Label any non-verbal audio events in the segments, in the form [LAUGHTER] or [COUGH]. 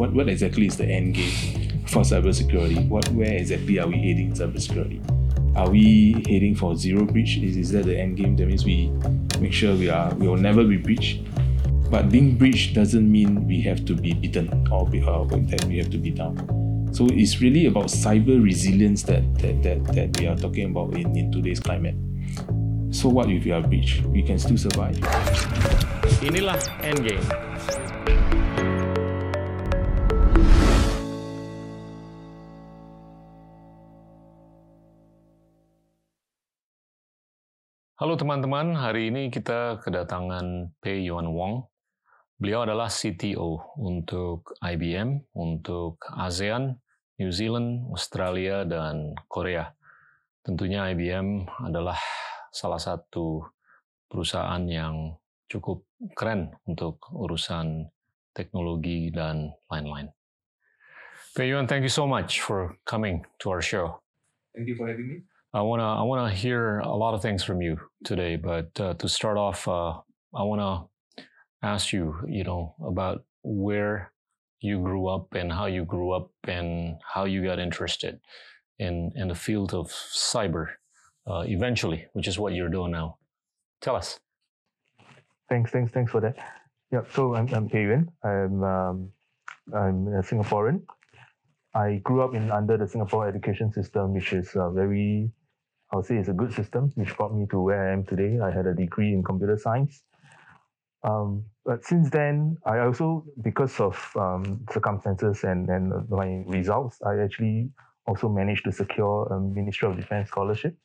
what, what exactly is the end game for cybersecurity? What where exactly are we heading in cybersecurity? Are we heading for zero breach? Is, is that the end game? That means we make sure we are we will never be breached. But being breached doesn't mean we have to be beaten or, be, or that we have to be down. So it's really about cyber resilience that that, that, that we are talking about in, in today's climate. So what if you are breached? We can still survive. Inilah Endgame. Halo teman-teman, hari ini kita kedatangan Pei Yuan Wong. Beliau adalah CTO untuk IBM, untuk ASEAN, New Zealand, Australia, dan Korea. Tentunya IBM adalah salah satu perusahaan yang cukup keren untuk urusan teknologi dan lain-lain. Pei Yuan, thank you so much for coming to our show. Thank you for having me. I wanna I wanna hear a lot of things from you today, but uh, to start off, uh, I wanna ask you, you know, about where you grew up and how you grew up and how you got interested in in the field of cyber uh, eventually, which is what you're doing now. Tell us. Thanks, thanks, thanks for that. Yeah, so I'm I'm Yuan. I'm um, I'm a Singaporean. I grew up in under the Singapore education system, which is uh, very I would say it's a good system, which brought me to where I am today. I had a degree in computer science. Um, but since then, I also, because of um, circumstances and, and my results, I actually also managed to secure a Ministry of Defense scholarship.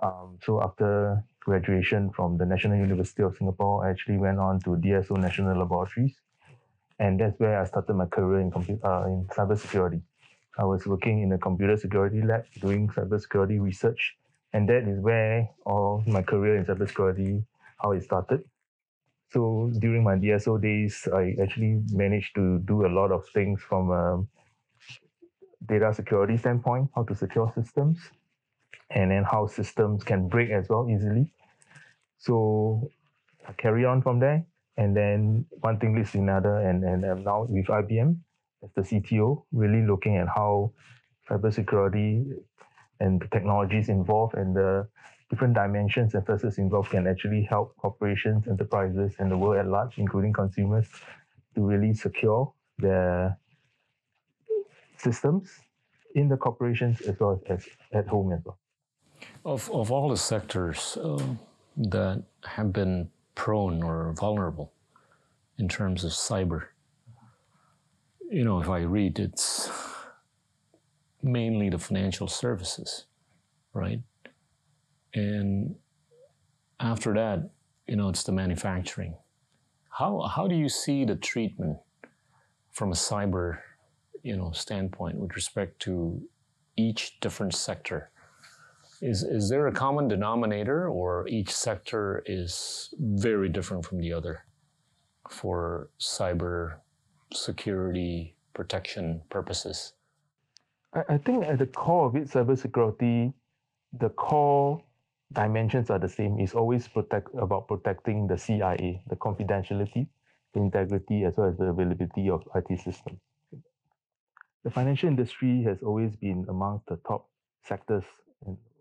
Um, so after graduation from the National University of Singapore, I actually went on to DSO National Laboratories. And that's where I started my career in, computer, uh, in cybersecurity. I was working in a computer security lab doing cybersecurity research and that is where all my career in cybersecurity how it started. So during my DSO days, I actually managed to do a lot of things from a data security standpoint, how to secure systems, and then how systems can break as well easily. So I carry on from there, and then one thing leads to another, and and I'm now with IBM as the CTO, really looking at how cybersecurity and the technologies involved and the different dimensions and facets involved can actually help corporations, enterprises, and the world at large, including consumers, to really secure their systems in the corporations as well as at home as well. Of, of all the sectors uh, that have been prone or vulnerable in terms of cyber, you know, if I read, it's mainly the financial services, right? And after that, you know, it's the manufacturing. How, how do you see the treatment from a cyber, you know, standpoint with respect to each different sector? Is, is there a common denominator or each sector is very different from the other for cyber security protection purposes? I, I think at the core of it, cybersecurity, the core dimensions are the same. It's always protect about protecting the CIA, the confidentiality, the integrity, as well as the availability of IT systems. The financial industry has always been among the top sectors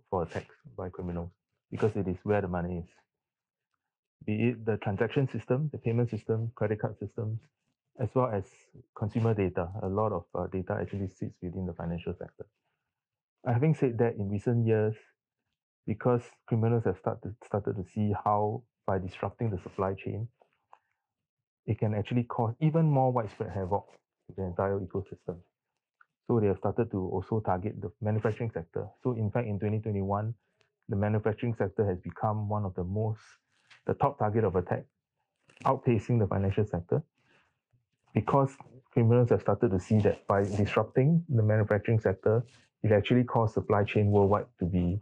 for attacks by criminals because it is where the money is. Be it the transaction system, the payment system, credit card systems, as well as consumer data. A lot of uh, data actually sits within the financial sector. Having said that, in recent years, because criminals have started started to see how by disrupting the supply chain, it can actually cause even more widespread havoc to the entire ecosystem. So they have started to also target the manufacturing sector. So in fact, in 2021, the manufacturing sector has become one of the most the top target of attack, outpacing the financial sector because criminals have started to see that by disrupting the manufacturing sector, it actually caused supply chain worldwide to be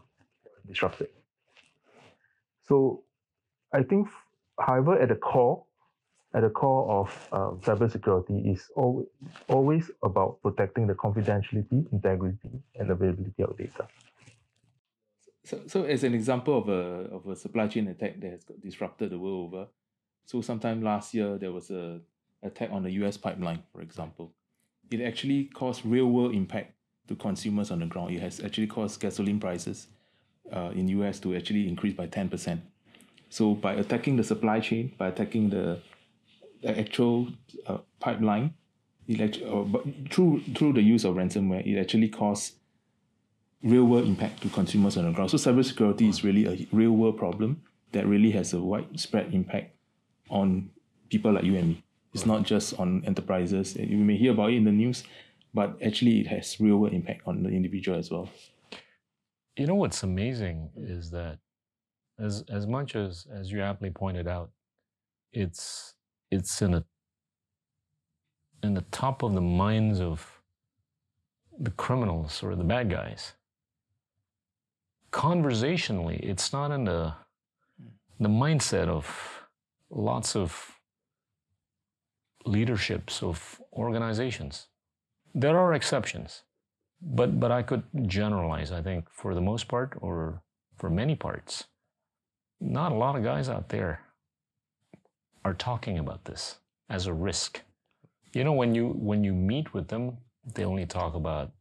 disrupted. So I think, however, at the core, at the core of uh, cybersecurity is always, always about protecting the confidentiality, integrity, and availability of data. So, so as an example of a of a supply chain attack that has disrupted the world over, so sometime last year there was a attack on the US pipeline, for example. it actually caused real world impact to consumers on the ground. It has actually caused gasoline prices uh, in US to actually increase by 10%. So by attacking the supply chain, by attacking the, the actual uh, pipeline, it actually, uh, but through through the use of ransomware, it actually caused real world impact to consumers on the ground. So cybersecurity is really a real world problem that really has a widespread impact on people like you and me. It's not just on enterprises. You may hear about it in the news, but actually it has real world impact on the individual as well. You know what's amazing is that as as much as as you aptly pointed out, it's it's in a in the top of the minds of the criminals or the bad guys. Conversationally, it's not in the the mindset of lots of leaderships of organizations. There are exceptions, but but I could generalize. I think for the most part, or for many parts, not a lot of guys out there are talking about this as a risk. You know, when you when you meet with them, they only talk about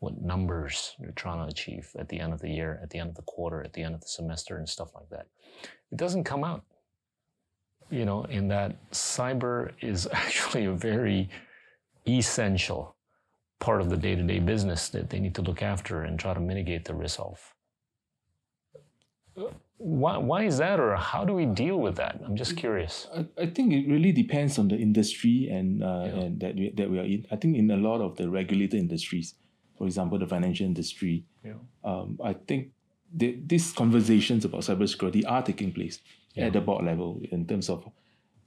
what numbers you're trying to achieve at the end of the year, at the end of the quarter, at the end of the semester, and stuff like that. It doesn't come out. You know, in that cyber is [LAUGHS] actually a very essential part of the day-to-day business that they need to look after and try to mitigate the risk of. Why, why is that, or how do we deal with that? I'm just curious. I, I think it really depends on the industry and uh, Yeah. and that we, that we are in. I think in a lot of the regulated industries, for example, the financial industry, Yeah. um, I think the, these conversations about cybersecurity are taking place Yeah. at the board level in terms of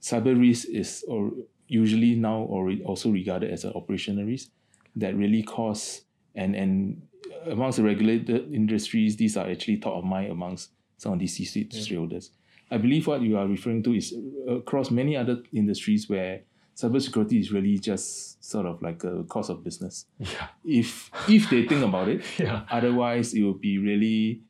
cyber risk is or usually now or also regarded as an operational risk that really cause and and amongst the regulated industries, these are actually top of mind amongst some of these C-suite shareholders. I believe what you are referring to is across many other industries where cybersecurity is really just sort of like a cost of business. Yeah. If if they think about it, [LAUGHS] Yeah. otherwise it will be really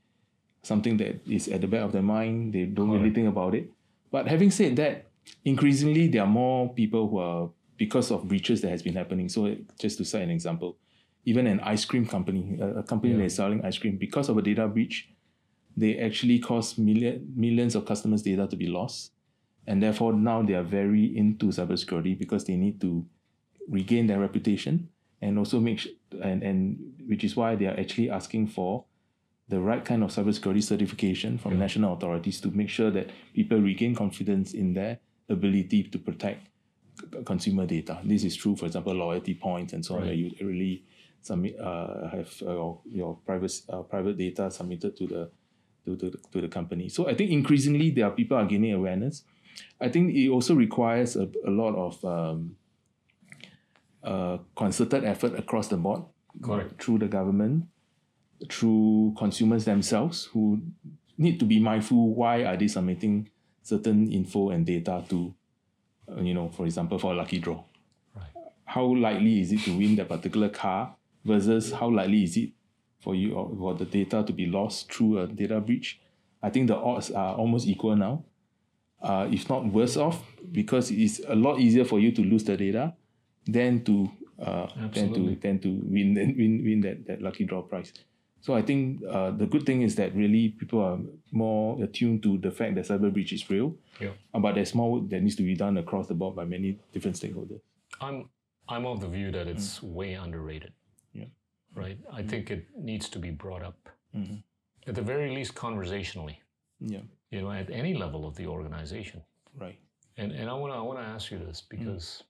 something that is at the back of their mind. They don't really think about it. But having said that, increasingly there are more people who are because of breaches that has been happening. So just to cite an example, even an ice cream company, a, company that is selling ice cream, because of a data breach, they actually caused million, millions of customers' data to be lost. And therefore now they are very into cybersecurity because they need to regain their reputation and also make sh- and, and which is why they are actually asking for the right kind of cybersecurity certification from national authorities to make sure that people regain confidence in their ability to protect consumer data. This is true, for example, loyalty points and so on, where you really submit uh, have uh, your, your private uh, private data submitted to the to, to, the- to the company. So I think increasingly there are people are gaining awareness. I think it also requires a, a lot of um, uh, concerted effort across the board Correct. through the government, through consumers themselves who need to be mindful why are they submitting certain info and data to, uh, you know, for example, for a lucky draw. Right. How likely is it to win that particular car versus how likely is it for you or for the data to be lost through a data breach? I think the odds are almost equal now, uh, if not worse off, because it's a lot easier for you to lose the data than to uh, than to than to win win win that, that lucky draw prize. So I think uh, the good thing is that really people are more attuned to the fact that cyber breach is real, Yeah. uh, but there's more work that needs to be done across the board by many different stakeholders. I'm I'm of the view that it's way underrated. Yeah. Right. I think it needs to be brought up, Mhm. at the very least, conversationally. Yeah, You know, at any level of the organization. right. And and I wanna I wanna ask you this because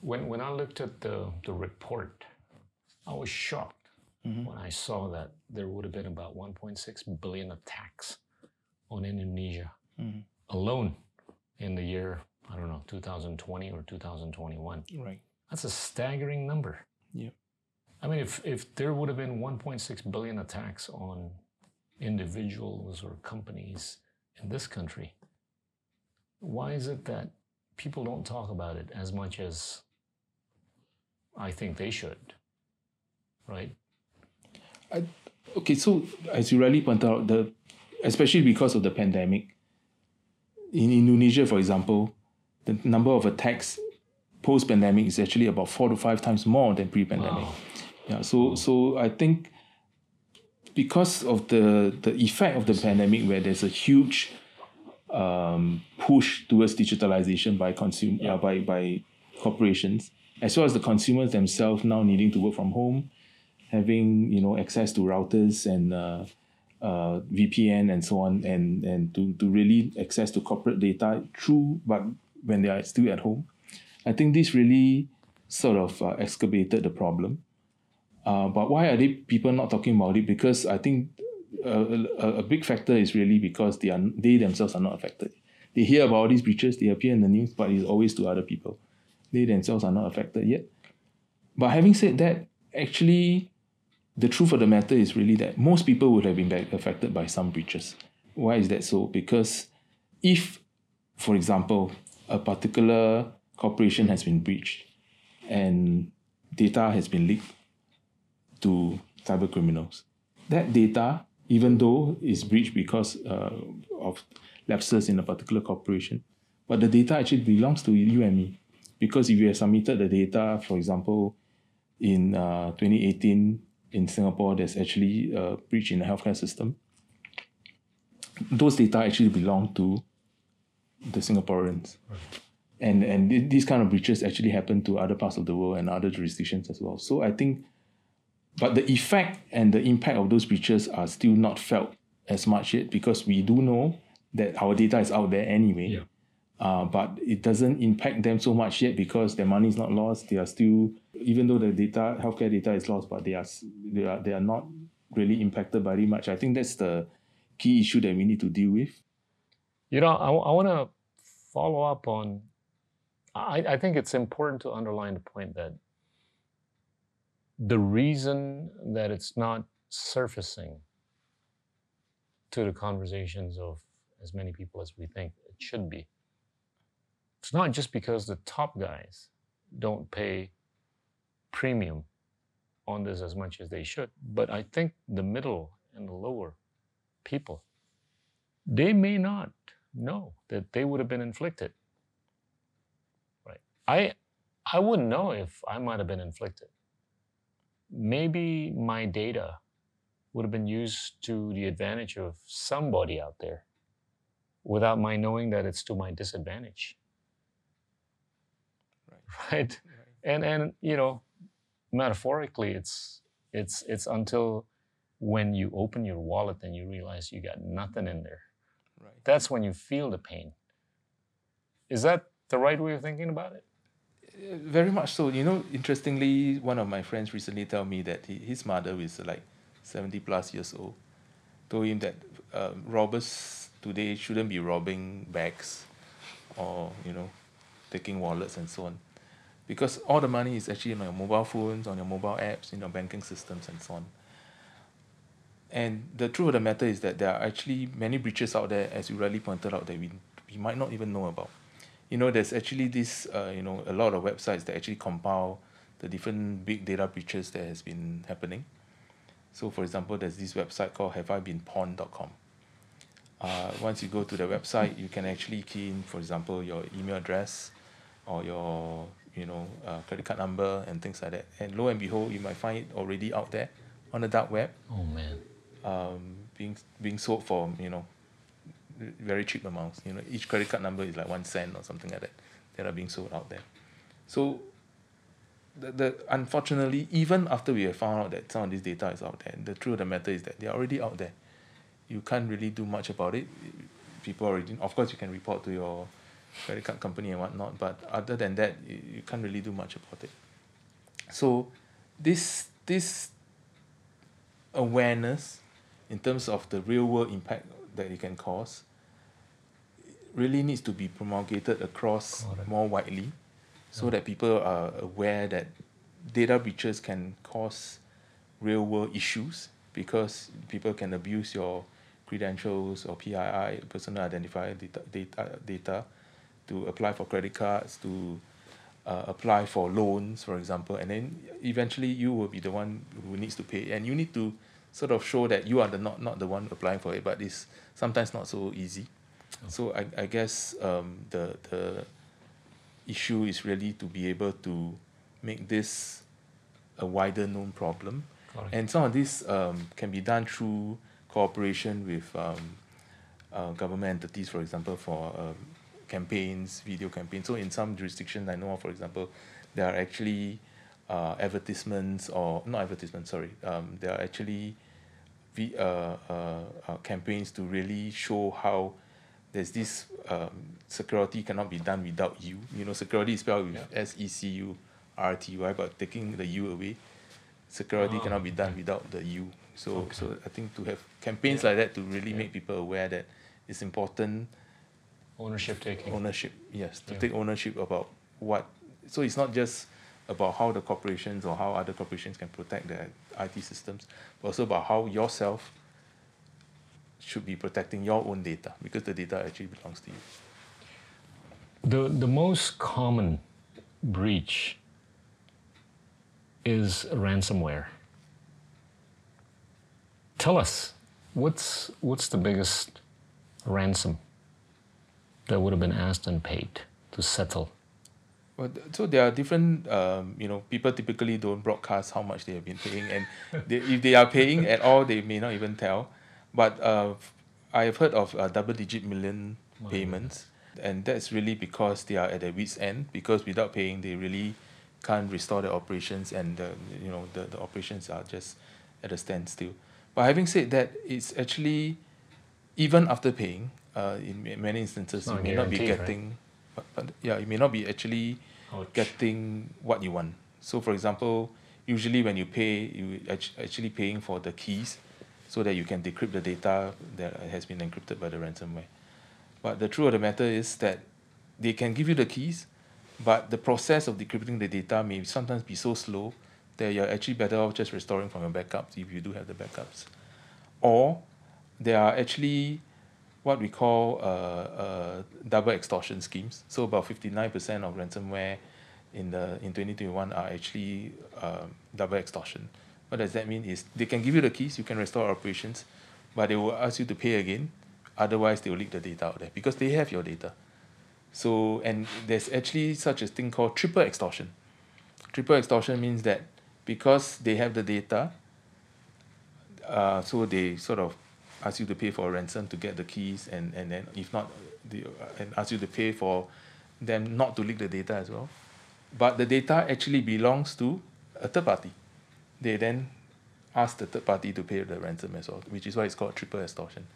when when I looked at the the report, I was shocked Mhm. when I saw that there would have been about 1.6 billion attacks on Indonesia Mhm. alone in the year I don't know 2020 or 2021. Right. That's a staggering number. Yeah. I mean, if, if there would have been 1.6 billion attacks on individuals or companies in this country, why is it that people don't talk about it as much as I think they should? Right? Okay, so as you rightly pointed out, the especially because of the pandemic, in Indonesia, for example, the number of attacks post pandemic is actually about four to five times more than pre pandemic. Wow. Yeah, so so I think because of the the effect of the pandemic, where there's a huge um, push towards digitalization by consumer uh, by by corporations, as well as the consumers themselves now needing to work from home, having you know access to routers and uh, uh, VPN and so on, and and to to really access to corporate data through, but when they are still at home, I think this really sort of uh, excavated the problem. Uh, but why are they people not talking about it? Because I think a, a, a big factor is really because they are they themselves are not affected. They hear about these breaches, they appear in the news, but it's always to other people. They themselves are not affected yet. But having said that, actually, the truth of the matter is really that most people would have been affected by some breaches. Why is that so? Because if, for example, a particular corporation has been breached and data has been leaked to cyber criminals, that data, even though is breached because uh, of lapses in a particular corporation, but the data actually belongs to you and me. Because if you have submitted the data, for example, in uh, 2018 in Singapore, there's actually a breach in the healthcare system. Those data actually belong to the Singaporeans. Right. And, and these kind of breaches actually happen to other parts of the world and other jurisdictions as well. So I think, but the effect and the impact of those breaches are still not felt as much yet because we do know that our data is out there anyway. Yeah. Uh, but it doesn't impact them so much yet because their money is not lost. They are still, even though the data, healthcare data is lost, but they are they are they are not really impacted very much. I think that's the key issue that we need to deal with. You know, I, I want to follow up on. I, I think it's important to underline the point that the reason that it's not surfacing to the conversations of as many people as we think it should be it's not just because the top guys don't pay premium on this as much as they should, but I think the middle and the lower people, they may not know that they would have been inflicted. Right. I I wouldn't know if I might have been inflicted. Maybe my data would have been used to the advantage of somebody out there without my knowing that it's to my disadvantage. [LAUGHS] right? And and you know, metaphorically, it's it's it's until when you open your wallet and you realize you got nothing in there. Right. That's when you feel the pain. Is that the right way of thinking about it? Uh, very much so. You know, interestingly, one of my friends recently told me that he, his mother is like 70 plus years old. Told him that uh, robbers today shouldn't be robbing bags or, you know, taking wallets and so on because all the money is actually on your mobile phones, on your mobile apps, in your banking systems, and so on. And the truth of the matter is that there are actually many breaches out there, as you rightly pointed out, that we, we might not even know about. You know, there's actually this, uh, you know, a lot of websites that actually compile the different big data breaches that has been happening. So, for example, there's this website called haveibeenpwned.com. Uh, once you go to the website, you can actually key in, for example, your email address or your you know, uh, credit card number and things like that. And lo and behold, you might find it already out there on the dark web. Oh man. Um, being being sold for you know very cheap amounts. You know, each credit card number is like one cent or something like that that are being sold out there. So the, the unfortunately, even after we have found out that some of this data is out there, the truth of the matter is that they're already out there. You can't really do much about it. People already, of course, you can report to your credit card company and whatnot. But other than that, you, you can't really do much about it. So this this awareness in terms of the real world impact that it can cause really needs to be promulgated across more widely so yeah. that people are aware that data breaches can cause real world issues because people can abuse your credentials or PII, personal identifier data, data, data to apply for credit cards, to uh, apply for loans, for example, and then eventually you will be the one who needs to pay, and you need to sort of show that you are the not not the one applying for it, but it's sometimes not so easy. So I, I guess um, the the issue is really to be able to make this a wider known problem. And some of this um, can be done through cooperation with um, uh, government entities, for example, for um, campaigns, video campaigns. So in some jurisdictions, I know, of, for example, there are actually uh, advertisements or not advertisements, sorry, um, there are actually v, uh, uh, uh, campaigns to really show how there's this um, security cannot be done without you. You know, security is spelled with Yeah. S E C U R T Y, but taking the U away, security Oh, cannot be done without the U. So, Okay. so I think to have campaigns Yeah. like that to really Yeah. make people aware that it's important Ownership taking. ownership. Yes, to Yeah. take ownership about what. So it's not just about how the corporations or how other corporations can protect their IT systems, but also about how yourself should be protecting your own data because the data actually belongs to you. The, the most common breach is ransomware. Tell us, what's, what's the biggest ransom that would have been asked and paid to settle? Well, so there are different, um, you know, people typically don't broadcast how much they have been paying, and [LAUGHS] they, if they are paying at all, they may not even tell. But uh, I have heard of uh, double-digit million My payments, and that's really because they are at their wits' end. Because without paying, they really can't restore their operations, and the, you know the, the operations are just at a standstill. But having said that, it's actually even after paying, uh, in ma- many instances, you may not be guaranteed, right? getting, but, but yeah, you may not be actually Ouch. getting what you want. So, for example, usually when you pay, you act- actually paying for the keys, so that you can decrypt the data that has been encrypted by the ransomware. But the truth of the matter is that they can give you the keys, but the process of decrypting the data may sometimes be so slow that you're actually better off just restoring from your backups if you do have the backups. Or there are actually what we call uh, uh, double extortion schemes. So about 59% of ransomware in the in 2021 are actually um, double extortion. What does that mean is they can give you the keys, you can restore operations, but they will ask you to pay again. Otherwise, they will leak the data out there because they have your data. So, and there's actually such a thing called triple extortion. Triple extortion means that because they have the data, uh, so they sort of ask you to pay for a ransom to get the keys, and, and then if not, they uh, and ask you to pay for them not to leak the data as well. But the data actually belongs to a third party. They then ask the third party to pay the ransom as well, which is why it's called triple extortion.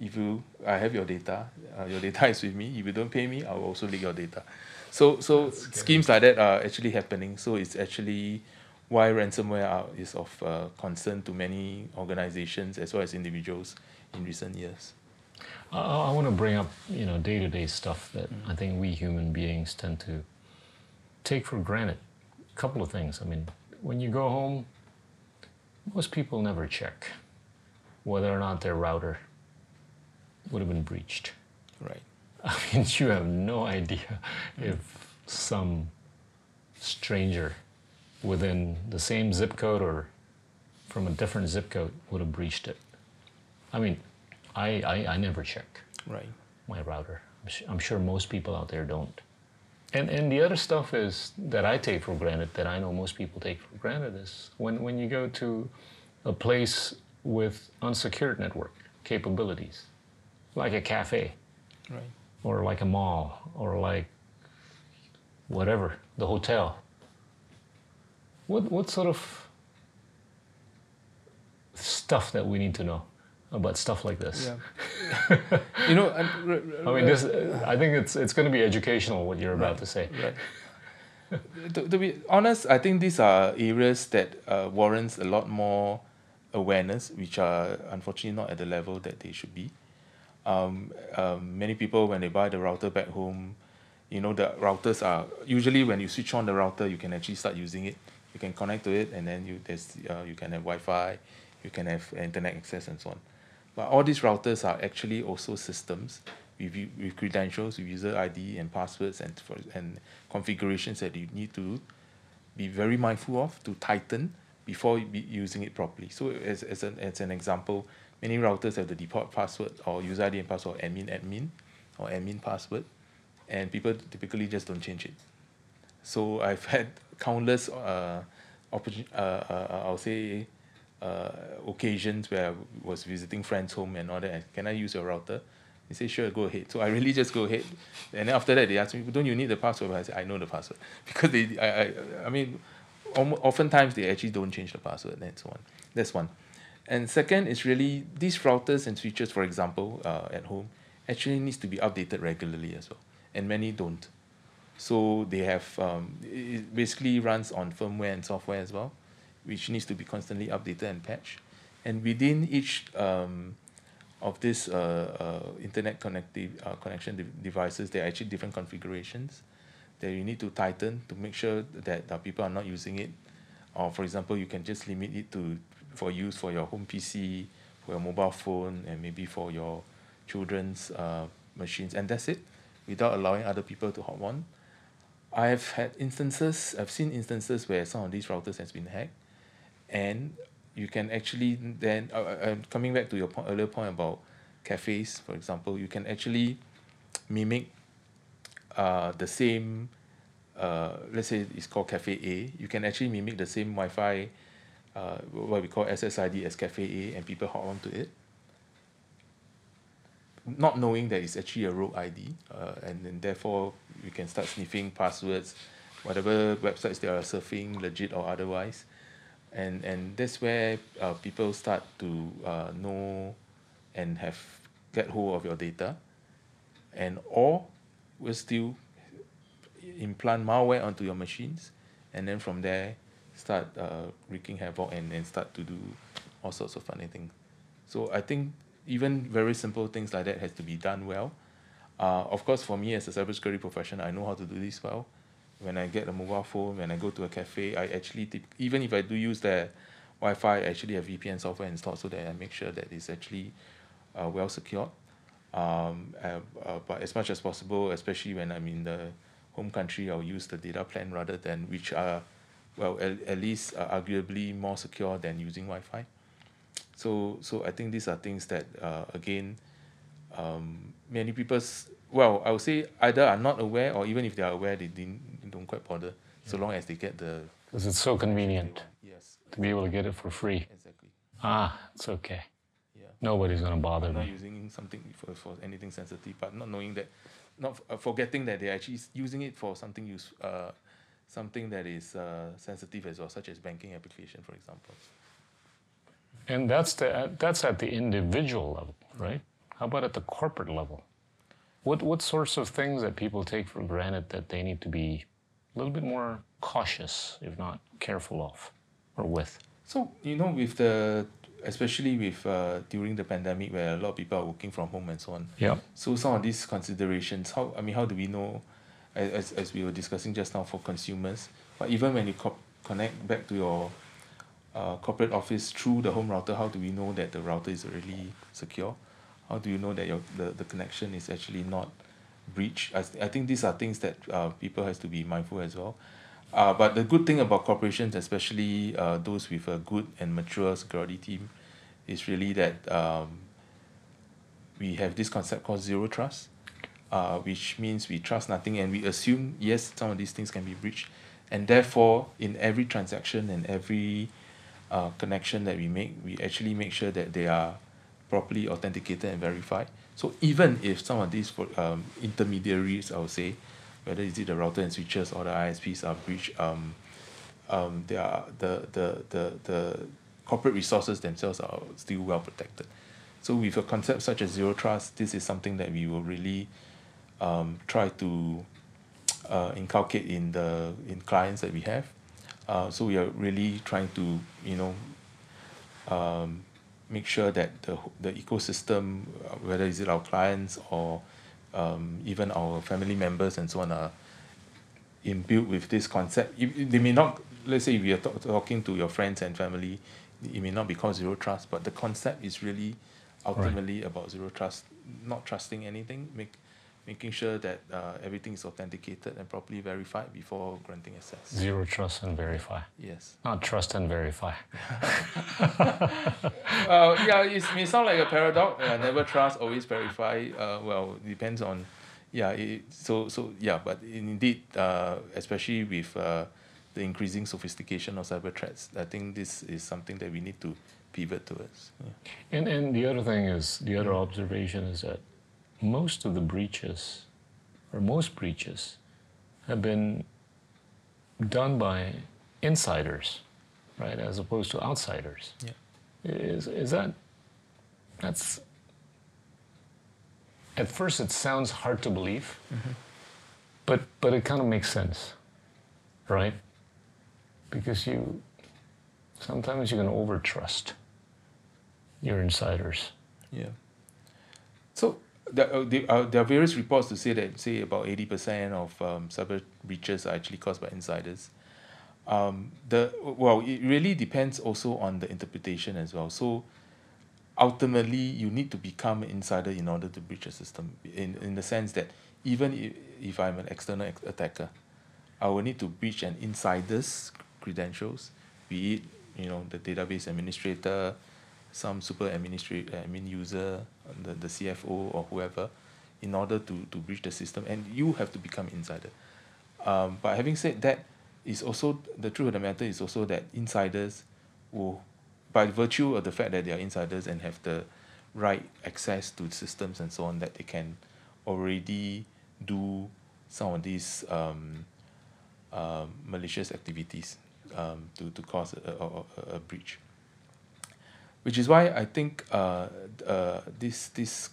If you, I have your data, uh, your data [LAUGHS] is with me. If you don't pay me, I will also leak your data. So, so schemes like that are actually happening. So it's actually why ransomware are, is of uh, concern to many organizations as well as individuals in recent years. I, I want to bring up, you know, day-to-day stuff that Mm-hmm. I think we human beings tend to take for granted. A couple of things. I mean, when you go home, most people never check whether or not their router would have been breached. Right. [LAUGHS] I mean, you have no idea if some stranger within the same zip code or from a different zip code would have breached it. I mean, I, I, I never check Right. my router. I'm, su- I'm sure most people out there don't. And, and the other stuff is that I take for granted, that I know most people take for granted, is when, when you go to a place with unsecured network capabilities, like a cafe, Right. or like a mall, or like whatever, the hotel. What, what sort of stuff that we need to know about stuff like this? Yeah. [LAUGHS] you know, and, r- r- I mean, this, I think it's, it's going to be educational what you're about to say. Right. [LAUGHS] to, to be honest, I think these are areas that uh, warrants a lot more awareness, which are unfortunately not at the level that they should be. Um, um, many people, when they buy the router back home, you know, the routers are usually when you switch on the router, you can actually start using it. You can connect to it, and then you there's uh, you can have Wi-Fi, you can have internet access, and so on. But all these routers are actually also systems with, with credentials, with user ID and passwords and for, and configurations that you need to be very mindful of to tighten before using it properly. So as, as, an, as an example, many routers have the default password or user ID and password admin admin or admin password, and people typically just don't change it. So I've had countless uh, opportun- uh, uh, I'll say uh, occasions where I was visiting friends' home and all that. and Can I use your router? They say sure, go ahead. [LAUGHS] So I really just go ahead, and then after that they ask me, don't you need the password? I say I know the password [LAUGHS] because they I I, I mean, oftentimes they actually don't change the password. That's one. That's one. And second is really these routers and switches, for example, uh, at home, actually needs to be updated regularly as well, and many don't. So they have um, it basically runs on firmware and software as well, which needs to be constantly updated and patched. And within each um, of these uh, uh, internet connective uh, connection de- devices, there are actually different configurations that you need to tighten to make sure that people are not using it. Or for example, you can just limit it to for use for your home PC, for your mobile phone, and maybe for your children's uh, machines, and that's it, without allowing other people to hop on. I've had instances, I've seen instances where some of these routers has been hacked, and you can actually then, uh, uh, coming back to your earlier point about cafes, for example, you can actually mimic uh, the same, uh, let's say it's called Cafe A, you can actually mimic the same Wi-Fi, uh, what we call SSID as Cafe A, and people hop onto it. Not knowing that it's actually a rogue ID, uh, and then therefore you can start sniffing passwords, whatever websites they are surfing, legit or otherwise, and and that's where uh, people start to uh, know and have get hold of your data, and or will still implant malware onto your machines, and then from there start uh, wreaking havoc and and start to do all sorts of funny things. So I think even very simple things like that has to be done well. Uh, of course, for me as a cybersecurity professional, I know how to do this well. When I get a mobile phone, when I go to a cafe, I actually tip, even if I do use the Wi-Fi, I actually have VPN software installed so that I make sure that it's actually uh, well secured. Um, uh, uh, but as much as possible, especially when I'm in the home country, I'll use the data plan rather than which are, well, at, at least arguably more secure than using Wi-Fi. So so I think these are things that uh, again, um, many people's well, I would say either are not aware or even if they are aware, they didn't don't quite bother. So long as they get the Because it's so convenient yes, to be able to get it for free. exactly. Ah, it's okay. Yeah. Nobody's going to bother not me. using something for, for anything sensitive, but not knowing that, not uh, forgetting that they're actually using it for something use, uh, something that is uh, sensitive as well, such as banking application, for example. And that's the that's at the individual level, right? How about at the corporate level? What what sorts of things that people take for granted that they need to be a little bit more cautious, if not careful of, or with? So you know, with the especially with uh, during the pandemic, where a lot of people are working from home and so on. Yeah. So some of these considerations, how I mean, how do we know, as as, as we were discussing just now for consumers, but even when you co- connect back to your uh, corporate office through the home router, how do we know that the router is really secure? How do you know that your the, the connection is actually not breached? I, I think these are things that uh, people has to be mindful as well. Uh, but the good thing about corporations, especially uh, those with a good and mature security team, is really that um, we have this concept called zero trust, uh, which means we trust nothing and we assume yes some of these things can be breached, and therefore in every transaction and every uh, connection that we make, we actually make sure that they are properly authenticated and verified. So even if some of these um, intermediaries, I would say, whether is it the router and switches or the ISPs are breached, um, um, they are the, the, the, the corporate resources themselves are still well protected. So with a concept such as zero trust, this is something that we will really um, try to uh, inculcate in the in clients that we have. Uh, so we are really trying to you know um, make sure that the the ecosystem, uh, whether is it our clients or um, even our family members and so on, are imbued with this concept. If- if They may not, let's say if you're talk, talking to your friends and family, it may not be called zero trust, but the concept is really ultimately about zero trust, not trusting anything, make, making sure that uh, everything is authenticated and properly verified before granting access. Zero trust and verify. Yes. Not trust and verify. [LAUGHS] [LAUGHS] Uh, yeah, it may sound like a paradox. Uh, never trust, always verify. Uh, well, depends on yeah, it, so so yeah, but indeed, uh, especially with uh, the increasing sophistication of cyber threats, I think this is something that we need to pivot towards. Yeah. And and the other thing is the other observation is that most of the breaches, or most breaches, have been done by insiders, right, as opposed to outsiders. Yeah. Is is that that's at first it sounds hard to believe, mm-hmm. but but it kind of makes sense, right? Because you sometimes you can overtrust your insiders. Yeah. So there, uh, are, there are various reports to say that say about eighty percent of um, cyber breaches are actually caused by insiders. Um, the well, it really depends also on the interpretation as well. So ultimately, you need to become an insider in order to breach a system. In in the sense that even if, if I'm an external ex- attacker, I will need to breach an insider's credentials, be it you know the database administrator, some super administrator, admin user, the, the CFO or whoever, in order to, to breach the system, and you have to become insider. Um, but having said that, is also the truth of the matter is also that insiders will, by virtue of the fact that they are insiders and have the right access to systems and so on, that they can already do some of these um, um, malicious activities um, to, to cause a, a, a breach which is why I think uh, uh, this this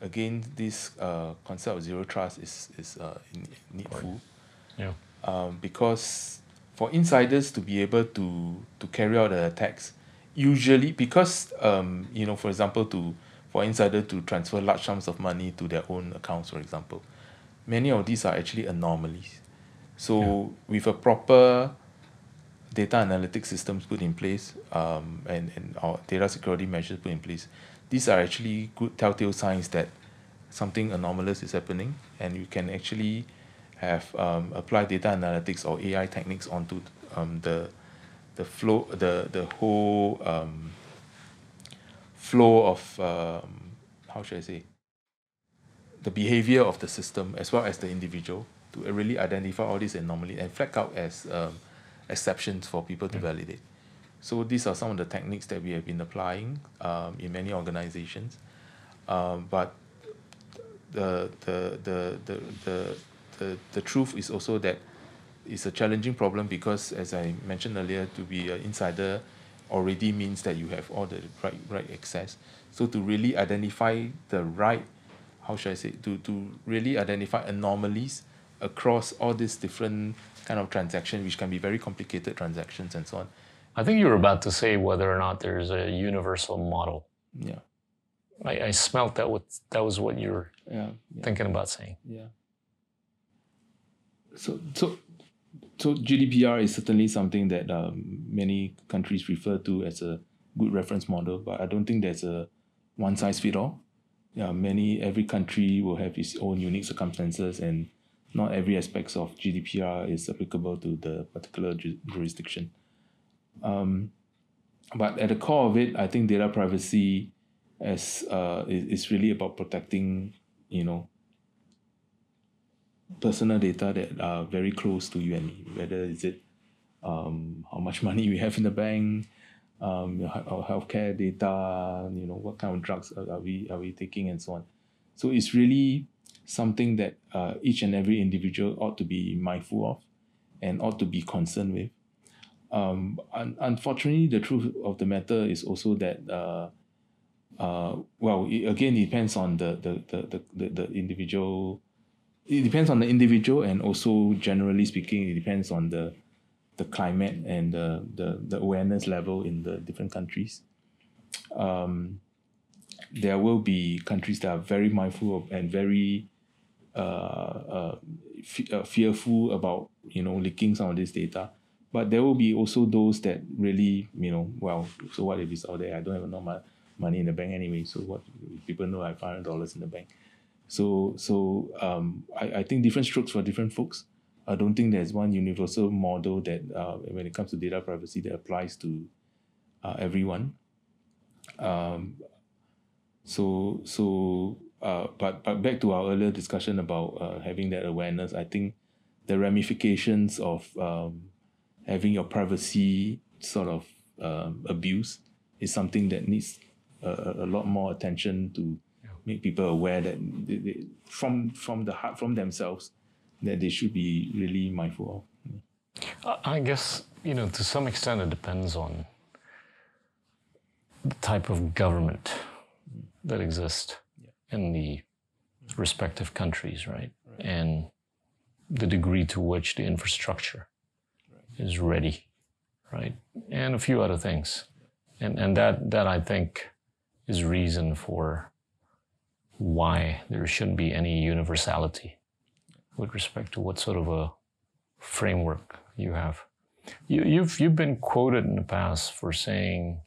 again this uh, concept of zero trust is is uh, needful. Yeah. Um, because for insiders to be able to to carry out the attacks, usually because um, you know for example to for insider to transfer large sums of money to their own accounts, for example, many of these are actually anomalies. So Yeah. with a proper data analytics systems put in place um, and, and our data security measures put in place, these are actually good telltale signs that something anomalous is happening and you can actually have um, applied data analytics or AI techniques onto um, the the flow the the whole um, flow of um, how should I say the behavior of the system as well as the individual to really identify all these anomalies and flag out as um, exceptions for people to validate. So these are some of the techniques that we have been applying um, in many organizations. Um, but the, the, the, the, the, the, the truth is also that it's a challenging problem because as I mentioned earlier, to be an insider already means that you have all the right right access. So to really identify the right, how should I say, to, to really identify anomalies across all these different kind of transaction, which can be very complicated transactions and so on. I think you were about to say whether or not there's a universal model. Yeah. I, I smelt that what that was what you were Yeah. yeah. thinking about saying. Yeah. So so so GDPR is certainly something that um, many countries refer to as a good reference model, but I don't think there's a one size fit all. Yeah, many every country will have its own unique circumstances, and not every aspects of GDPR is applicable to the particular ju- jurisdiction. Um, but at the core of it, I think data privacy as uh, is, is really about protecting, you know, personal data that are very close to you and me, whether is it um, how much money we have in the bank, um, our healthcare data, you know, what kind of drugs are, are we are we taking and so on. So it's really something that uh, each and every individual ought to be mindful of and ought to be concerned with. Um, un- unfortunately, the truth of the matter is also that uh, uh, well, it, again, it depends on the the, the, the, the, individual it depends on the individual and also generally speaking it depends on the the climate and the the, the awareness level in the different countries um, there will be countries that are very mindful of and very uh, uh, fe- uh, fearful about you know leaking some of this data but there will be also those that really you know well so what if it's out there i don't have enough mo- money in the bank anyway so what people know i have five hundred dollars in the bank so so um, I, I think different strokes for different folks. I don't think there's one universal model that uh, when it comes to data privacy that applies to uh, everyone. Um, so so uh, but but back to our earlier discussion about uh, having that awareness, I think the ramifications of um, having your privacy sort of um, abuse is something that needs a, a lot more attention to make people aware that they, they, from from the heart from themselves that they should be really mindful of. I guess you know to some extent it depends on the type of government that exists yeah. in the mm-hmm. respective countries, right? right? And the degree to which the infrastructure right. is ready, right? And a few other things. And and that that I think is reason for why there shouldn't be any universality with respect to what sort of a framework you have. You, you've you've been quoted in the past for saying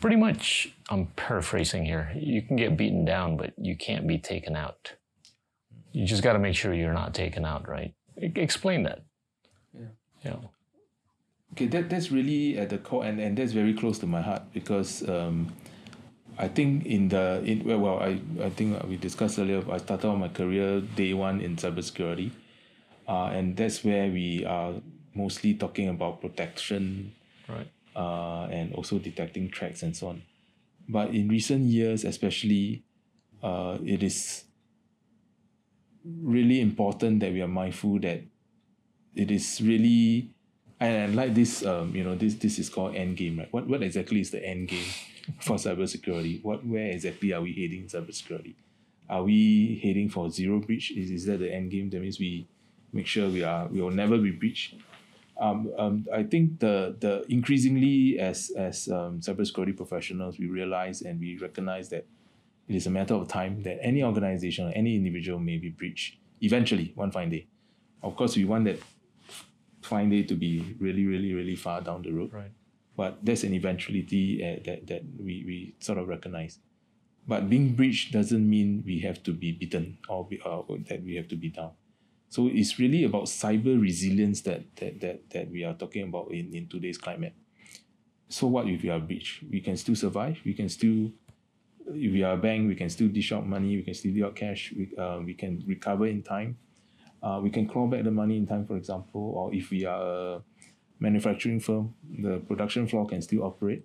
pretty much I'm paraphrasing here. You can get beaten down, but you can't be taken out. You just got to make sure you're not taken out, right? explain that. Yeah. Yeah. Okay, that that's really at the core, and, and that's very close to my heart because um, I think in the in well, I I think we discussed earlier. I started my career day one in cybersecurity, uh, and that's where we are mostly talking about protection, right? Uh, and also detecting threats and so on. But in recent years, especially, uh, it is really important that we are mindful that it is really and, like this um, you know this this is called end game right? What what exactly is the end game for cybersecurity? What where exactly are we heading in cybersecurity? Are we heading for zero breach? Is, is that the end game that means we make sure we are we will never be breached um, um, I think the the increasingly as as um, cybersecurity professionals we realize and we recognize that it is a matter of time that any organization or any individual may be breached eventually, one fine day. Of course, we want that fine day to be really, really, really far down the road. Right. But there's an eventuality uh, that, that we, we sort of recognize. But being breached doesn't mean we have to be beaten or, be, uh, that we have to be down. So it's really about cyber resilience that, that, that, that we are talking about in, in today's climate. So what if we are breached? We can still survive. We can still if we are a bank, we can still dish out money, we can still dish out cash, we, uh, we can recover in time. Uh, we can claw back the money in time, for example, or if we are a manufacturing firm, the production floor can still operate.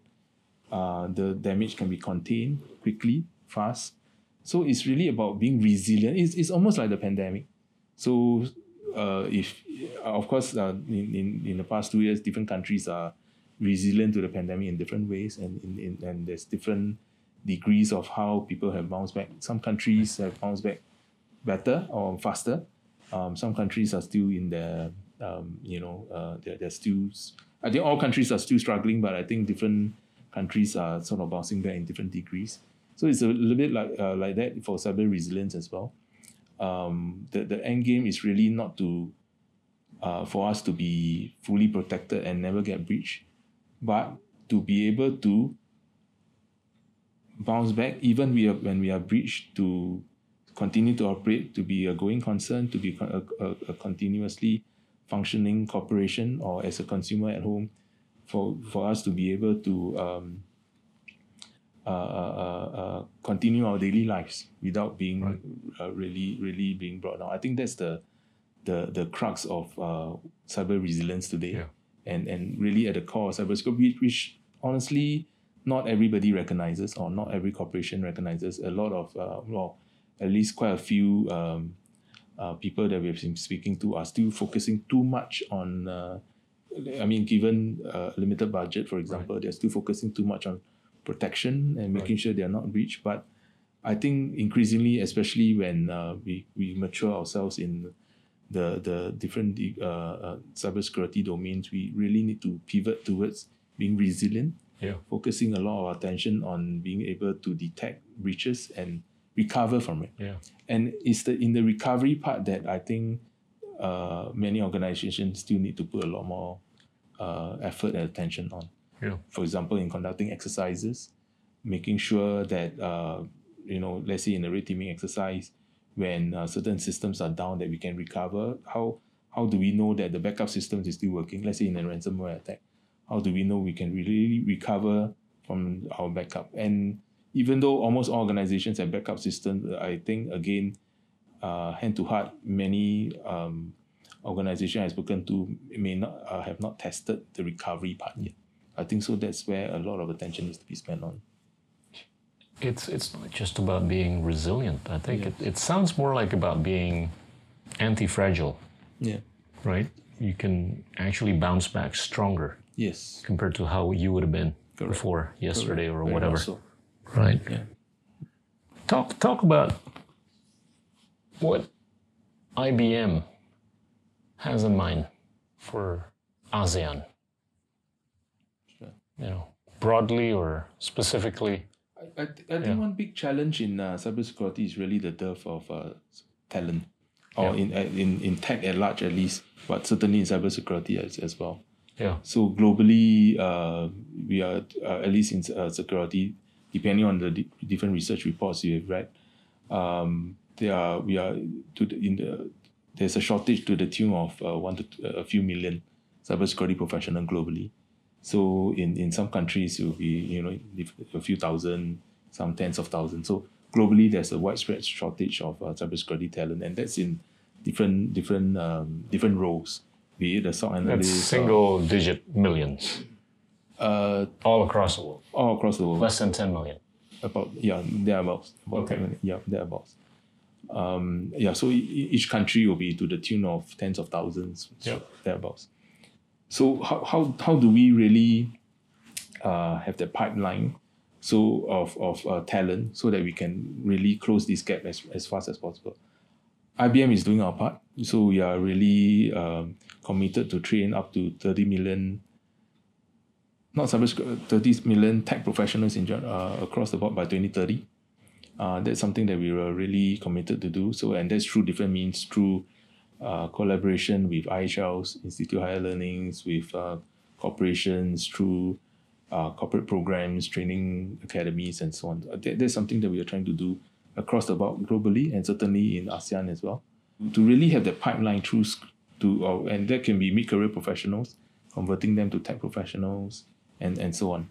Uh, the damage can be contained quickly, fast. So it's really about being resilient. It's, it's almost like the pandemic. So uh, if, of course, uh, in, in, in the past two years, different countries are resilient to the pandemic in different ways, and, in, in, and there's different degrees of how people have bounced back. Some countries have bounced back better or faster. Um, some countries are still in the, um, you know, uh, they're, they're still, I think all countries are still struggling, but I think different countries are sort of bouncing back in different degrees. So it's a little bit like uh, like that for cyber resilience as well. Um, the, the end game is really not to, uh, for us to be fully protected and never get breached, but to be able to bounce back even we are, when we are breached to continue to operate, to be a going concern, to be a, a, a continuously functioning corporation or as a consumer at home, for, for us to be able to um, uh, uh, uh, continue our daily lives without being right. Uh, really, really being brought down. I think that's the the the crux of uh, cyber resilience today, yeah. and and really at the core of cybersecurity, which honestly not everybody recognizes or not every corporation recognizes a lot of uh, well at least quite a few um, uh, people that we've been speaking to are still focusing too much on uh, I mean given a limited budget for example right. they're still focusing too much on protection and making right. sure they're not breached but I think increasingly especially when uh, we, we mature ourselves in the the different uh, uh, cybersecurity domains we really need to pivot towards being resilient yeah. focusing a lot of attention on being able to detect breaches and recover from it. Yeah. And it's the in the recovery part that I think uh, many organizations still need to put a lot more uh, effort and attention on. Yeah. For example, in conducting exercises, making sure that uh, you know, let's say in a red teaming exercise, when uh, certain systems are down, that we can recover. How how do we know that the backup systems is still working? Let's say in a ransomware attack, how do we know we can really recover from our backup? And even though almost all organizations have backup systems, I think again, uh, hand to heart, many um, organizations I've spoken to may not uh, have not tested the recovery part yet. I think so. That's where a lot of attention needs to be spent on. It's it's not just about being resilient. I think it, it sounds more like about being anti-fragile, Yeah. right? You can actually bounce back stronger Yes. compared to how you would have been Correct. before yesterday or Very whatever. so. Right. Yeah. Talk talk about what IBM has in mind for ASEAN. You know, broadly or specifically. I, I, th- I think one big challenge in uh, cybersecurity is really the dearth of uh, talent, or Yeah. in, uh, in in tech at large at least, but certainly in cybersecurity as, as well. Yeah. So globally, uh, we are uh, at least in uh, security, depending on the di- different research reports you have read, um, there are we are to the, in the there's a shortage to the tune of uh, one to a few million cybersecurity professional globally. So in, in some countries it will be you know a few thousand, some tens of thousands. So globally there's a widespread shortage of uh, cybersecurity talent, and that's in different different um, different roles, be it a SOC That's analyst, or- single digit millions uh, all across the world. all across the world. Less than 10 million. About yeah, thereabouts. About Okay. 10 Yeah, thereabouts. Um, yeah, so each country will be to the tune of tens of thousands, Yep. thereabouts. So how, how, how do we really uh, have the pipeline so of, of uh, talent so that we can really close this gap as, as fast as possible? IBM is doing our part, so we are really um, committed to train up to 30 million not cybersecurity, 30 million tech professionals in uh, across the board by 2030. Uh, that's something that we were really committed to do. So, and that's through different means, through uh, collaboration with IHLs, Institute of Higher Learnings, with uh, corporations, through uh, corporate programs, training academies, and so on. Uh, That, that's something that we are trying to do across the board globally and certainly in ASEAN as well. To really have the pipeline through, to, uh, and that can be mid-career professionals, converting them to tech professionals, and, and so on.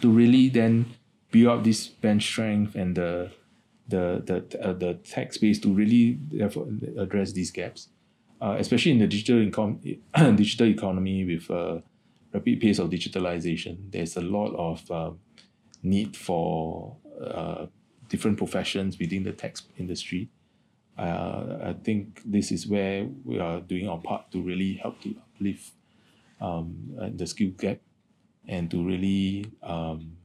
To really then build up this bench strength and the the the uh, the tech space to really address these gaps, uh, especially in the digital income [COUGHS] digital economy with a rapid pace of digitalization. There's a lot of uh, need for uh, different professions within the tech industry. Uh, I think this is where we are doing our part to really help to uplift um, uh, the skill gap and to really um,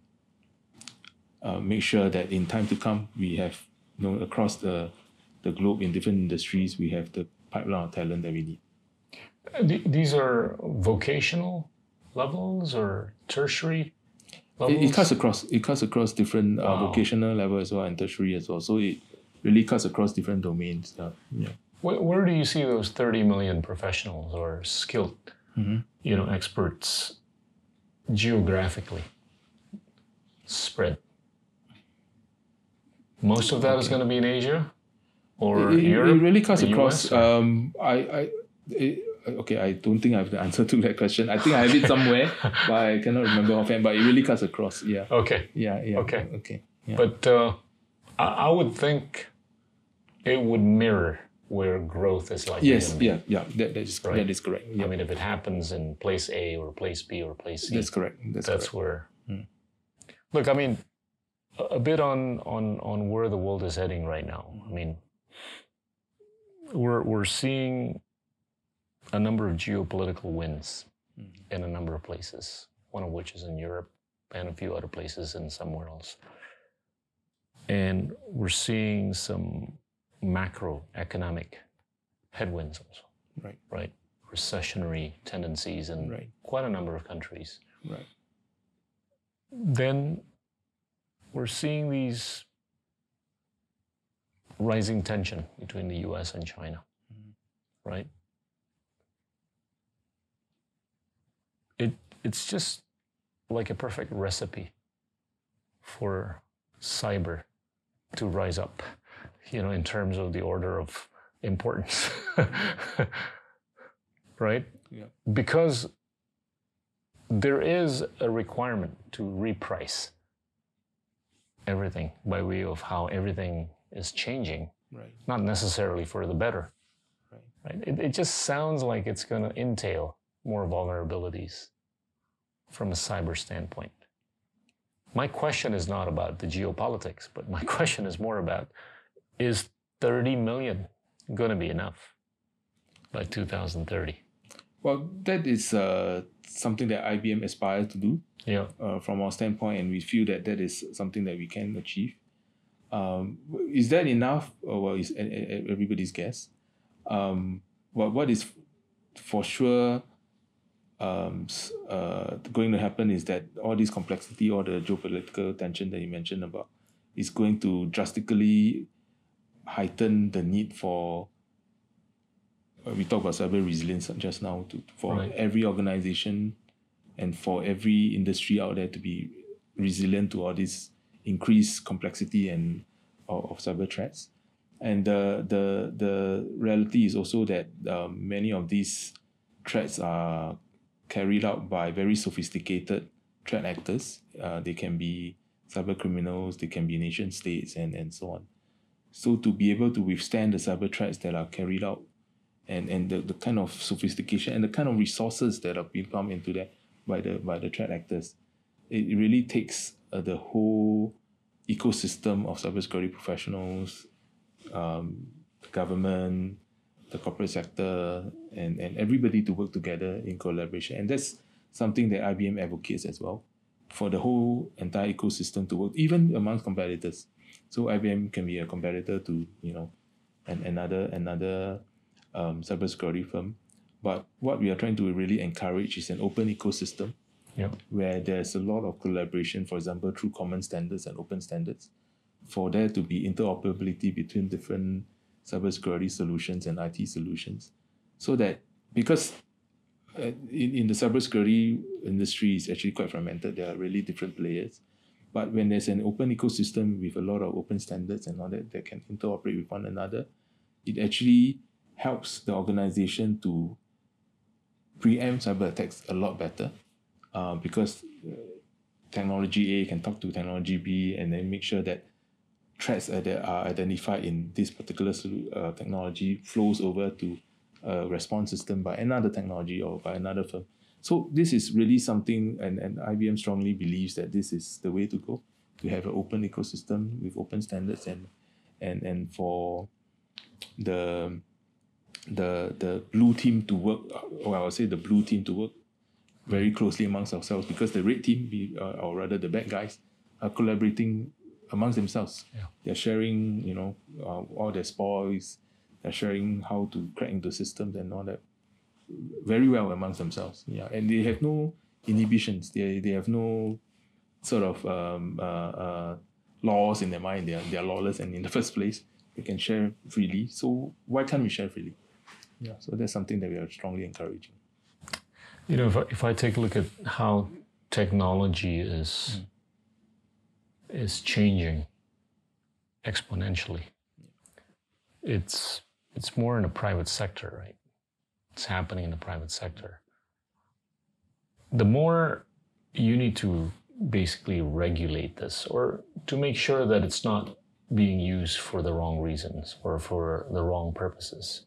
uh, make sure that in time to come we have you know across the the globe in different industries we have the pipeline of talent that we need. Uh, These are vocational levels or tertiary levels? It, it cuts across it cuts across different uh, vocational level as well and tertiary as well. So it really cuts across different domains. Uh, yeah. Where, where do you see those 30 million professionals or skilled, you know, experts geographically spread? Most of that is going to be in Asia or it, Europe? it really cuts across. Um, I, I, it, okay, I don't think I have the answer to that question. I think I have it somewhere, [LAUGHS] but I cannot remember offhand. But it really cuts across. Yeah, okay. yeah, yeah. Okay. okay. Yeah. But uh, I, I would think it would mirror where growth is likely yes, yeah, yeah. That, that is Right. that is correct. Yeah, I mean, if it happens in place A or place B or place C, that's correct. That's, that's correct. where. Look, I mean, a, bit on on on where the world is heading right now. I mean, we're we're seeing a number of geopolitical wins mm-hmm. in a number of places. One of which is in Europe, and a few other places and somewhere else. And we're seeing some macroeconomic headwinds also, Right, right? Recessionary tendencies in Right. quite a number of countries right. then we're seeing these rising tension between the US and China, mm-hmm. right? It, it's just like a perfect recipe for cyber to rise up, you know, in terms of the order of importance, [LAUGHS] right? Yeah. Because there is a requirement to reprice everything by way of how everything is changing, Right. not necessarily for the better. Right. Right? It, it just sounds like it's going to entail more vulnerabilities from a cyber standpoint. My question is not about the geopolitics, but my [LAUGHS] question is more about is 30 million going to be enough by 2030? Well, that is uh, something that IBM aspires to do Yeah. uh, from our standpoint, and we feel that that is something that we can achieve. Um, is that enough? Or well, is everybody's guess. Um, what what is for sure um, uh, going to happen is that all this complexity, all the geopolitical tension that you mentioned about, is going to drastically heighten the need for. Uh, we talked about cyber resilience just now. To, for Right. every organization and for every industry out there to be resilient to all this increased complexity and of, of cyber threats. And the the the reality is also that um, many of these threats are carried out by very sophisticated threat actors. Uh, they can be cyber criminals, they can be nation states, and and so on. So to be able to withstand the cyber threats that are carried out, and and the, the kind of sophistication and the kind of resources that are being pumped into that by the by the threat actors, it really takes uh, the whole ecosystem of cybersecurity professionals, um, the government, the corporate sector, and, and everybody to work together in collaboration. And that's something that IBM advocates as well for the whole entire ecosystem to work, even amongst competitors. So IBM can be a competitor to, you know, and another another um, cybersecurity firm. But what we are trying to really encourage is an open ecosystem Yeah. where there's a lot of collaboration, for example, through common standards and open standards, for there to be interoperability between different cybersecurity solutions and IT solutions. So that because uh, in, in the cybersecurity industry is actually quite fragmented, there are really different players. But when there's an open ecosystem with a lot of open standards and all that that can interoperate with one another, it actually helps the organization to preempt cyber attacks a lot better uh, because uh, technology A can talk to technology B and then make sure that threats that are identified in this particular uh, technology flows over to a response system by another technology or by another firm. So this is really something, and, and IBM strongly believes that this is the way to go. To have an open ecosystem with open standards and and and for the the the blue team to work, or I would say the blue team to work very closely amongst ourselves because the red team, we, uh, or rather the bad guys, are collaborating amongst themselves. Yeah. They're sharing, you know, uh, all their spoils. They're sharing how to crack into systems and all that very well amongst themselves. Yeah, and they have no inhibitions. They they have no sort of um, uh, uh, laws in their mind. They are they are lawless, and in the [LAUGHS] first place, they can share freely. So why can't we share freely? Yeah, so that's something that we are strongly encouraging. You know, if I, if I take a look at how technology is mm. is changing exponentially, it's it's more in the private sector, right? It's happening in the private sector. The more you need to basically regulate this, or to make sure that it's not being used for the wrong reasons or for the wrong purposes.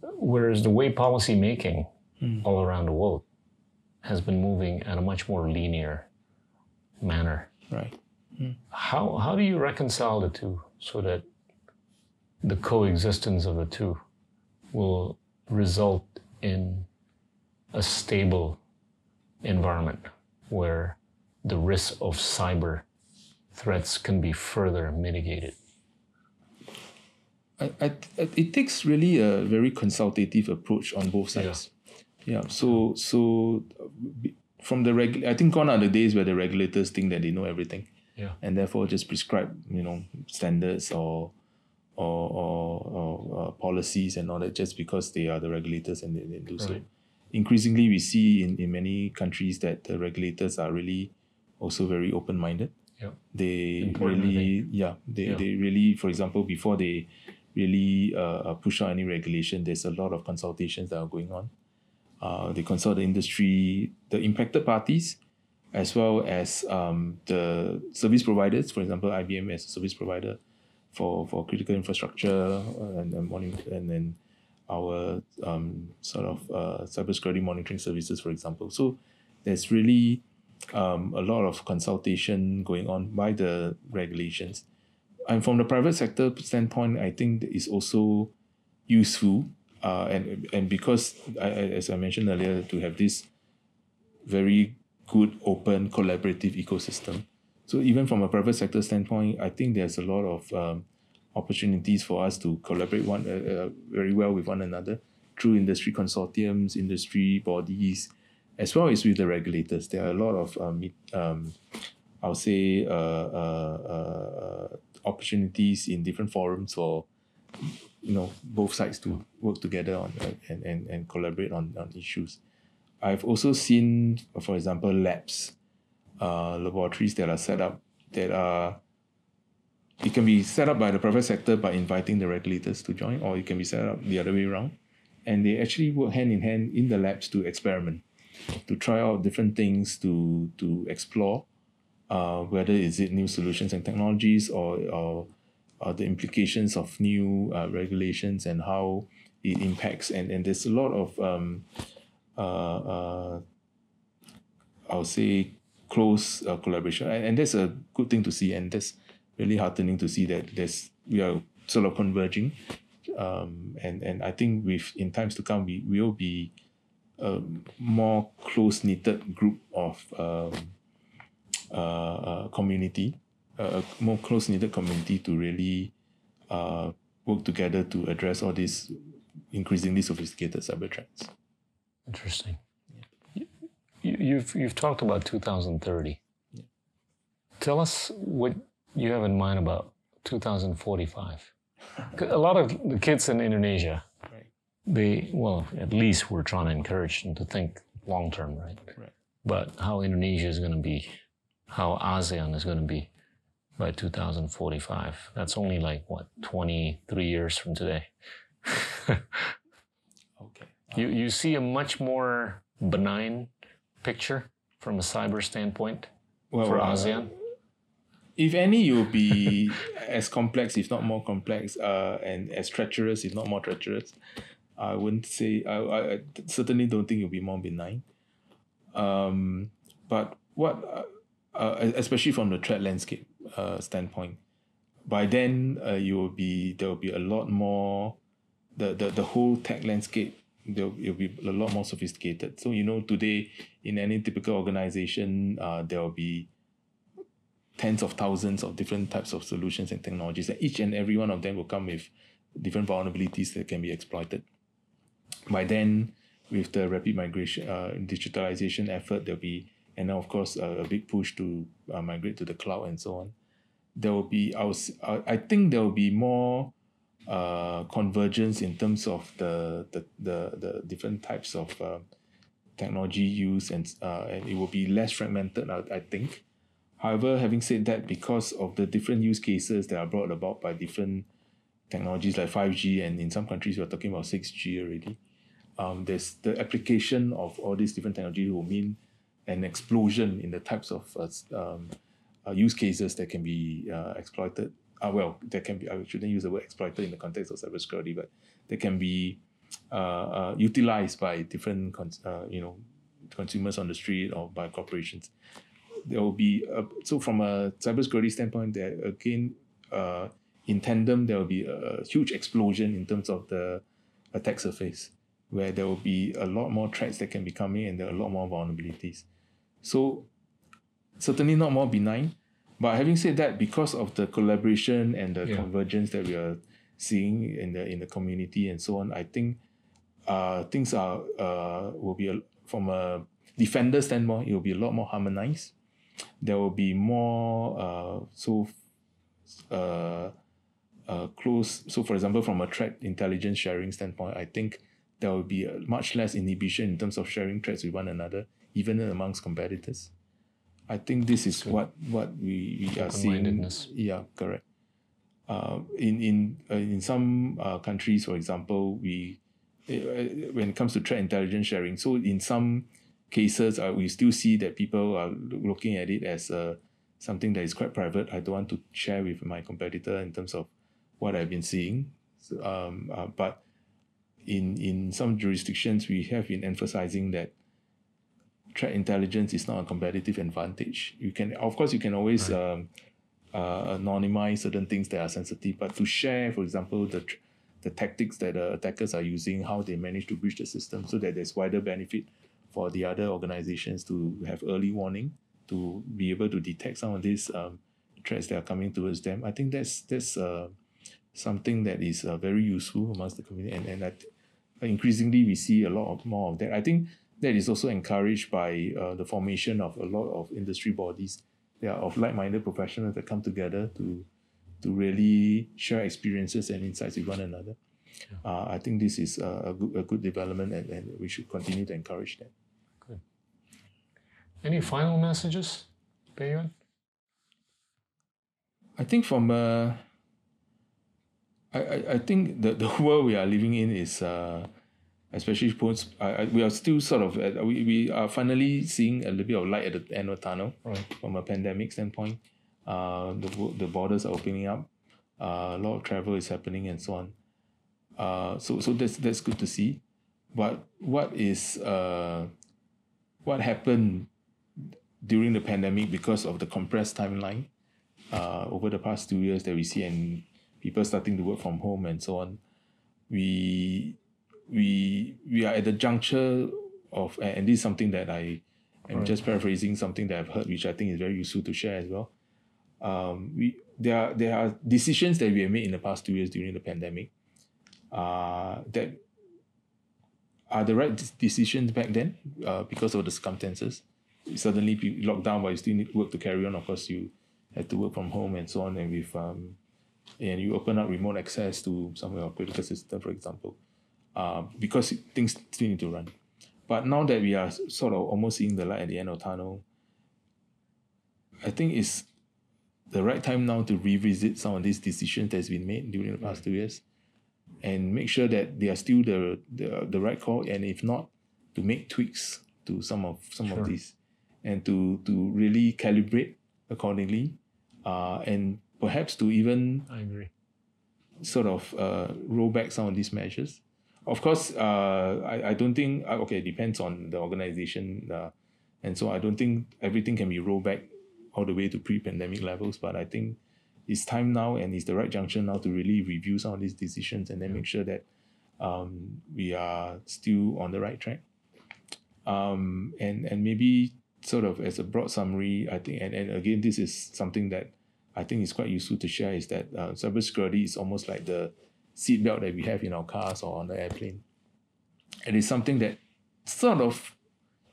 Whereas the way policy making hmm. all around the world has been moving at a much more linear manner. Right. Hmm. How, how do you reconcile the two so that the coexistence of the two will result in a stable environment where the risk of cyber threats can be further mitigated? I, I, it takes really a very consultative approach on both sides. Yeah. So so uh, from the reg, I think gone are the days where the regulators think that they know everything, Yeah. and therefore just prescribe you know standards or or, or, or uh, policies and all that just because they are the regulators and they, they do so. Increasingly, we see in, in many countries that the regulators are really also very open minded Yeah. they Important, really yeah they, Yeah. they really for example before they really uh, uh, push out any regulation there's a lot of consultations that are going on uh, they consult the industry the impacted parties as well as um, the service providers. For example, IBM as a service provider for, for critical infrastructure and and, and then our um, sort of uh, cybersecurity monitoring services, for example. So there's really um, a lot of consultation going on by the regulations. And from the private sector standpoint, I think it's also useful. Uh, and and because I, as I mentioned earlier, to have this very good, open, collaborative ecosystem. So even from a private sector standpoint, I think there's a lot of um, opportunities for us to collaborate one uh, uh, very well with one another through industry consortiums, industry bodies, as well as with the regulators. There are a lot of um, um, I'll say uh, uh, uh, opportunities in different forums for you know both sides to work together on uh, and, and, and collaborate on, on issues. I've also seen, for example, labs, uh, laboratories that are set up that are it can be set up by the private sector by inviting the regulators to join, or it can be set up the other way around. And they actually work hand in hand in the labs to experiment, to try out different things, to to explore uh, whether is it new solutions and technologies or, or, or the implications of new uh, regulations and how it impacts. And, and there's a lot of, um, uh, uh I'll say, close uh, collaboration. And, and that's a good thing to see. And that's really heartening to see that there's we are sort of converging. Um, and, and I think with in times to come, we will be a more close knitted group of um, uh, uh, community, a more close knitted community to really uh, work together to address all these increasingly sophisticated cyber threats. Interesting. Yeah. You, you've you've talked about 2030. Yeah. Tell us what you have in mind about 2045? [LAUGHS] a lot of the kids in Indonesia, right. they, well, at least we're trying to encourage them to think long term, right? right? But how Indonesia is going to be, how ASEAN is going to be by 2045. That's only like, what, 23 years from today. [LAUGHS] okay. You, you see a much more benign picture from a cyber standpoint well, for ASEAN? if any, you'll be [LAUGHS] as complex, if not more complex, uh, and as treacherous, if not more treacherous. I wouldn't say. I, I certainly don't think you'll be more benign. Um, but what, uh, especially from the threat landscape uh, standpoint, by then uh, you will be there will be a lot more. The the, the whole tech landscape there will be a lot more sophisticated. So you know today in any typical organization, uh, there will be tens of thousands of different types of solutions and technologies, and each and every one of them will come with different vulnerabilities that can be exploited. By then, with the rapid migration, uh, digitalization effort, there'll be, and of course, uh, a big push to uh, migrate to the cloud and so on. There will be, I, was, I think there will be more uh, convergence in terms of the the, the, the different types of uh, technology used, and, uh, and it will be less fragmented, I, I think. However, having said that, because of the different use cases that are brought about by different technologies like 5G, and in some countries we're talking about 6G already, um, there's the application of all these different technologies will mean an explosion in the types of uh, um, uh, use cases that can be uh, exploited. Uh, well, that can be, I shouldn't use the word exploited in the context of cybersecurity, but they can be utilized by different, you know, consumers on the street or by corporations there will be a, so from a cybersecurity standpoint, there again, uh, in tandem, there will be a huge explosion in terms of the attack surface, where there will be a lot more threats that can be coming and there are a lot more vulnerabilities. So certainly not more benign, but having said that, because of the collaboration and the yeah. convergence that we are seeing in the in the community and so on, I think uh, things are uh, will be a, from a defender standpoint, it will be a lot more harmonized there will be more uh, so uh, uh, close. So, for example, from a threat intelligence sharing standpoint, I think there will be much less inhibition in terms of sharing threats with one another, even amongst competitors. I think this is what what we, we are seeing. Yeah, correct. Uh, in in uh, in some uh, countries, for example, we uh, when it comes to threat intelligence sharing, so in some cases, uh, we still see that people are looking at it as uh, something that is quite private. I don't want to share with my competitor in terms of what I've been seeing. So, um, uh, but in in some jurisdictions, we have been emphasizing that threat intelligence is not a competitive advantage. You can, of course, you can always right. um, uh, anonymize certain things that are sensitive, but to share, for example, the the tactics that the attackers are using, how they manage to breach the system, so that there's wider benefit for the other organizations to have early warning, to be able to detect some of these um, threats that are coming towards them. I think that's that's uh, something that is uh, very useful amongst the community, and and I th- increasingly we see a lot of more of that. I think that is also encouraged by uh, the formation of a lot of industry bodies. They are of like-minded professionals that come together to to really share experiences and insights with one another. Yeah. Uh, I think this is a, a, good, a good development, and, and we should continue to encourage that. Good. Any final messages, Pei I think from uh, I, I, I think the, the [LAUGHS] world we are living in is uh, especially post I, we are still sort of uh, we, we are finally seeing a little bit of light at the end of the tunnel right. from a pandemic standpoint. Uh, the, the borders are opening up. Uh, a lot of travel is happening and so on. Uh, so so that's that's good to see. But what is uh, what happened during the pandemic because of the compressed timeline uh, over the past two years that we see and people starting to work from home and so on we we we are at the juncture of and this is something that I am right. just paraphrasing something that I've heard which I think is very useful to share as well. Um, we there are there are decisions that we have made in the past two years during the pandemic uh, that are the right decisions back then uh, because of the circumstances. Suddenly, locked down, but you still need work to carry on. Of course, you had to work from home and so on, and with um, and you open up remote access to some of your critical system, for example uh, because things still need to run. But now that we are sort of almost seeing the light at the end of the tunnel, I think it's the right time now to revisit some of these decisions that's been made during the past two years and make sure that they are still the, the, the right call and if not to make tweaks to some of some sure. of these and to to really calibrate accordingly uh, and perhaps to even I agree sort of uh, roll back some of these measures of course, uh, I, I don't think, uh, okay, it depends on the organization. Uh, and so I don't think everything can be rolled back all the way to pre pandemic levels. But I think it's time now and it's the right junction now to really review some of these decisions and then make sure that um, we are still on the right track. Um, and, and maybe sort of as a broad summary, I think, and, and again, this is something that I think is quite useful to share is that uh, cybersecurity is almost like the seatbelt that we have in our cars or on the airplane. It is something that sort of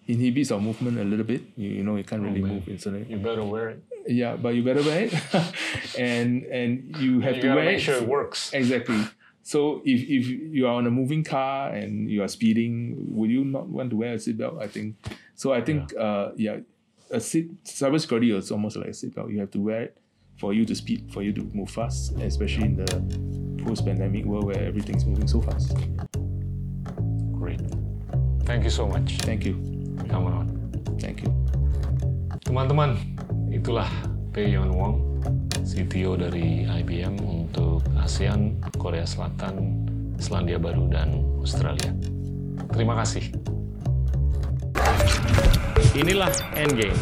inhibits our movement a little bit. You, you know, you can't oh, really move instantly. You better wear it. Yeah, but you better wear it, [LAUGHS] and and you have you to wear make it. sure it works. Exactly. So if, if you are on a moving car and you are speeding, would you not want to wear a seatbelt? I think so. I think yeah, uh, yeah a seat cybersecurity is almost like a seatbelt. You have to wear it for you to speed, for you to move fast, especially in the post-pandemic world where everything's moving so fast. Great. Thank you so much. Thank you. Come on. Thank you. Teman-teman, itulah Pei Yon Wong, CTO dari IBM untuk ASEAN, Korea Selatan, Selandia Baru, dan Australia. Terima kasih. Inilah Endgame.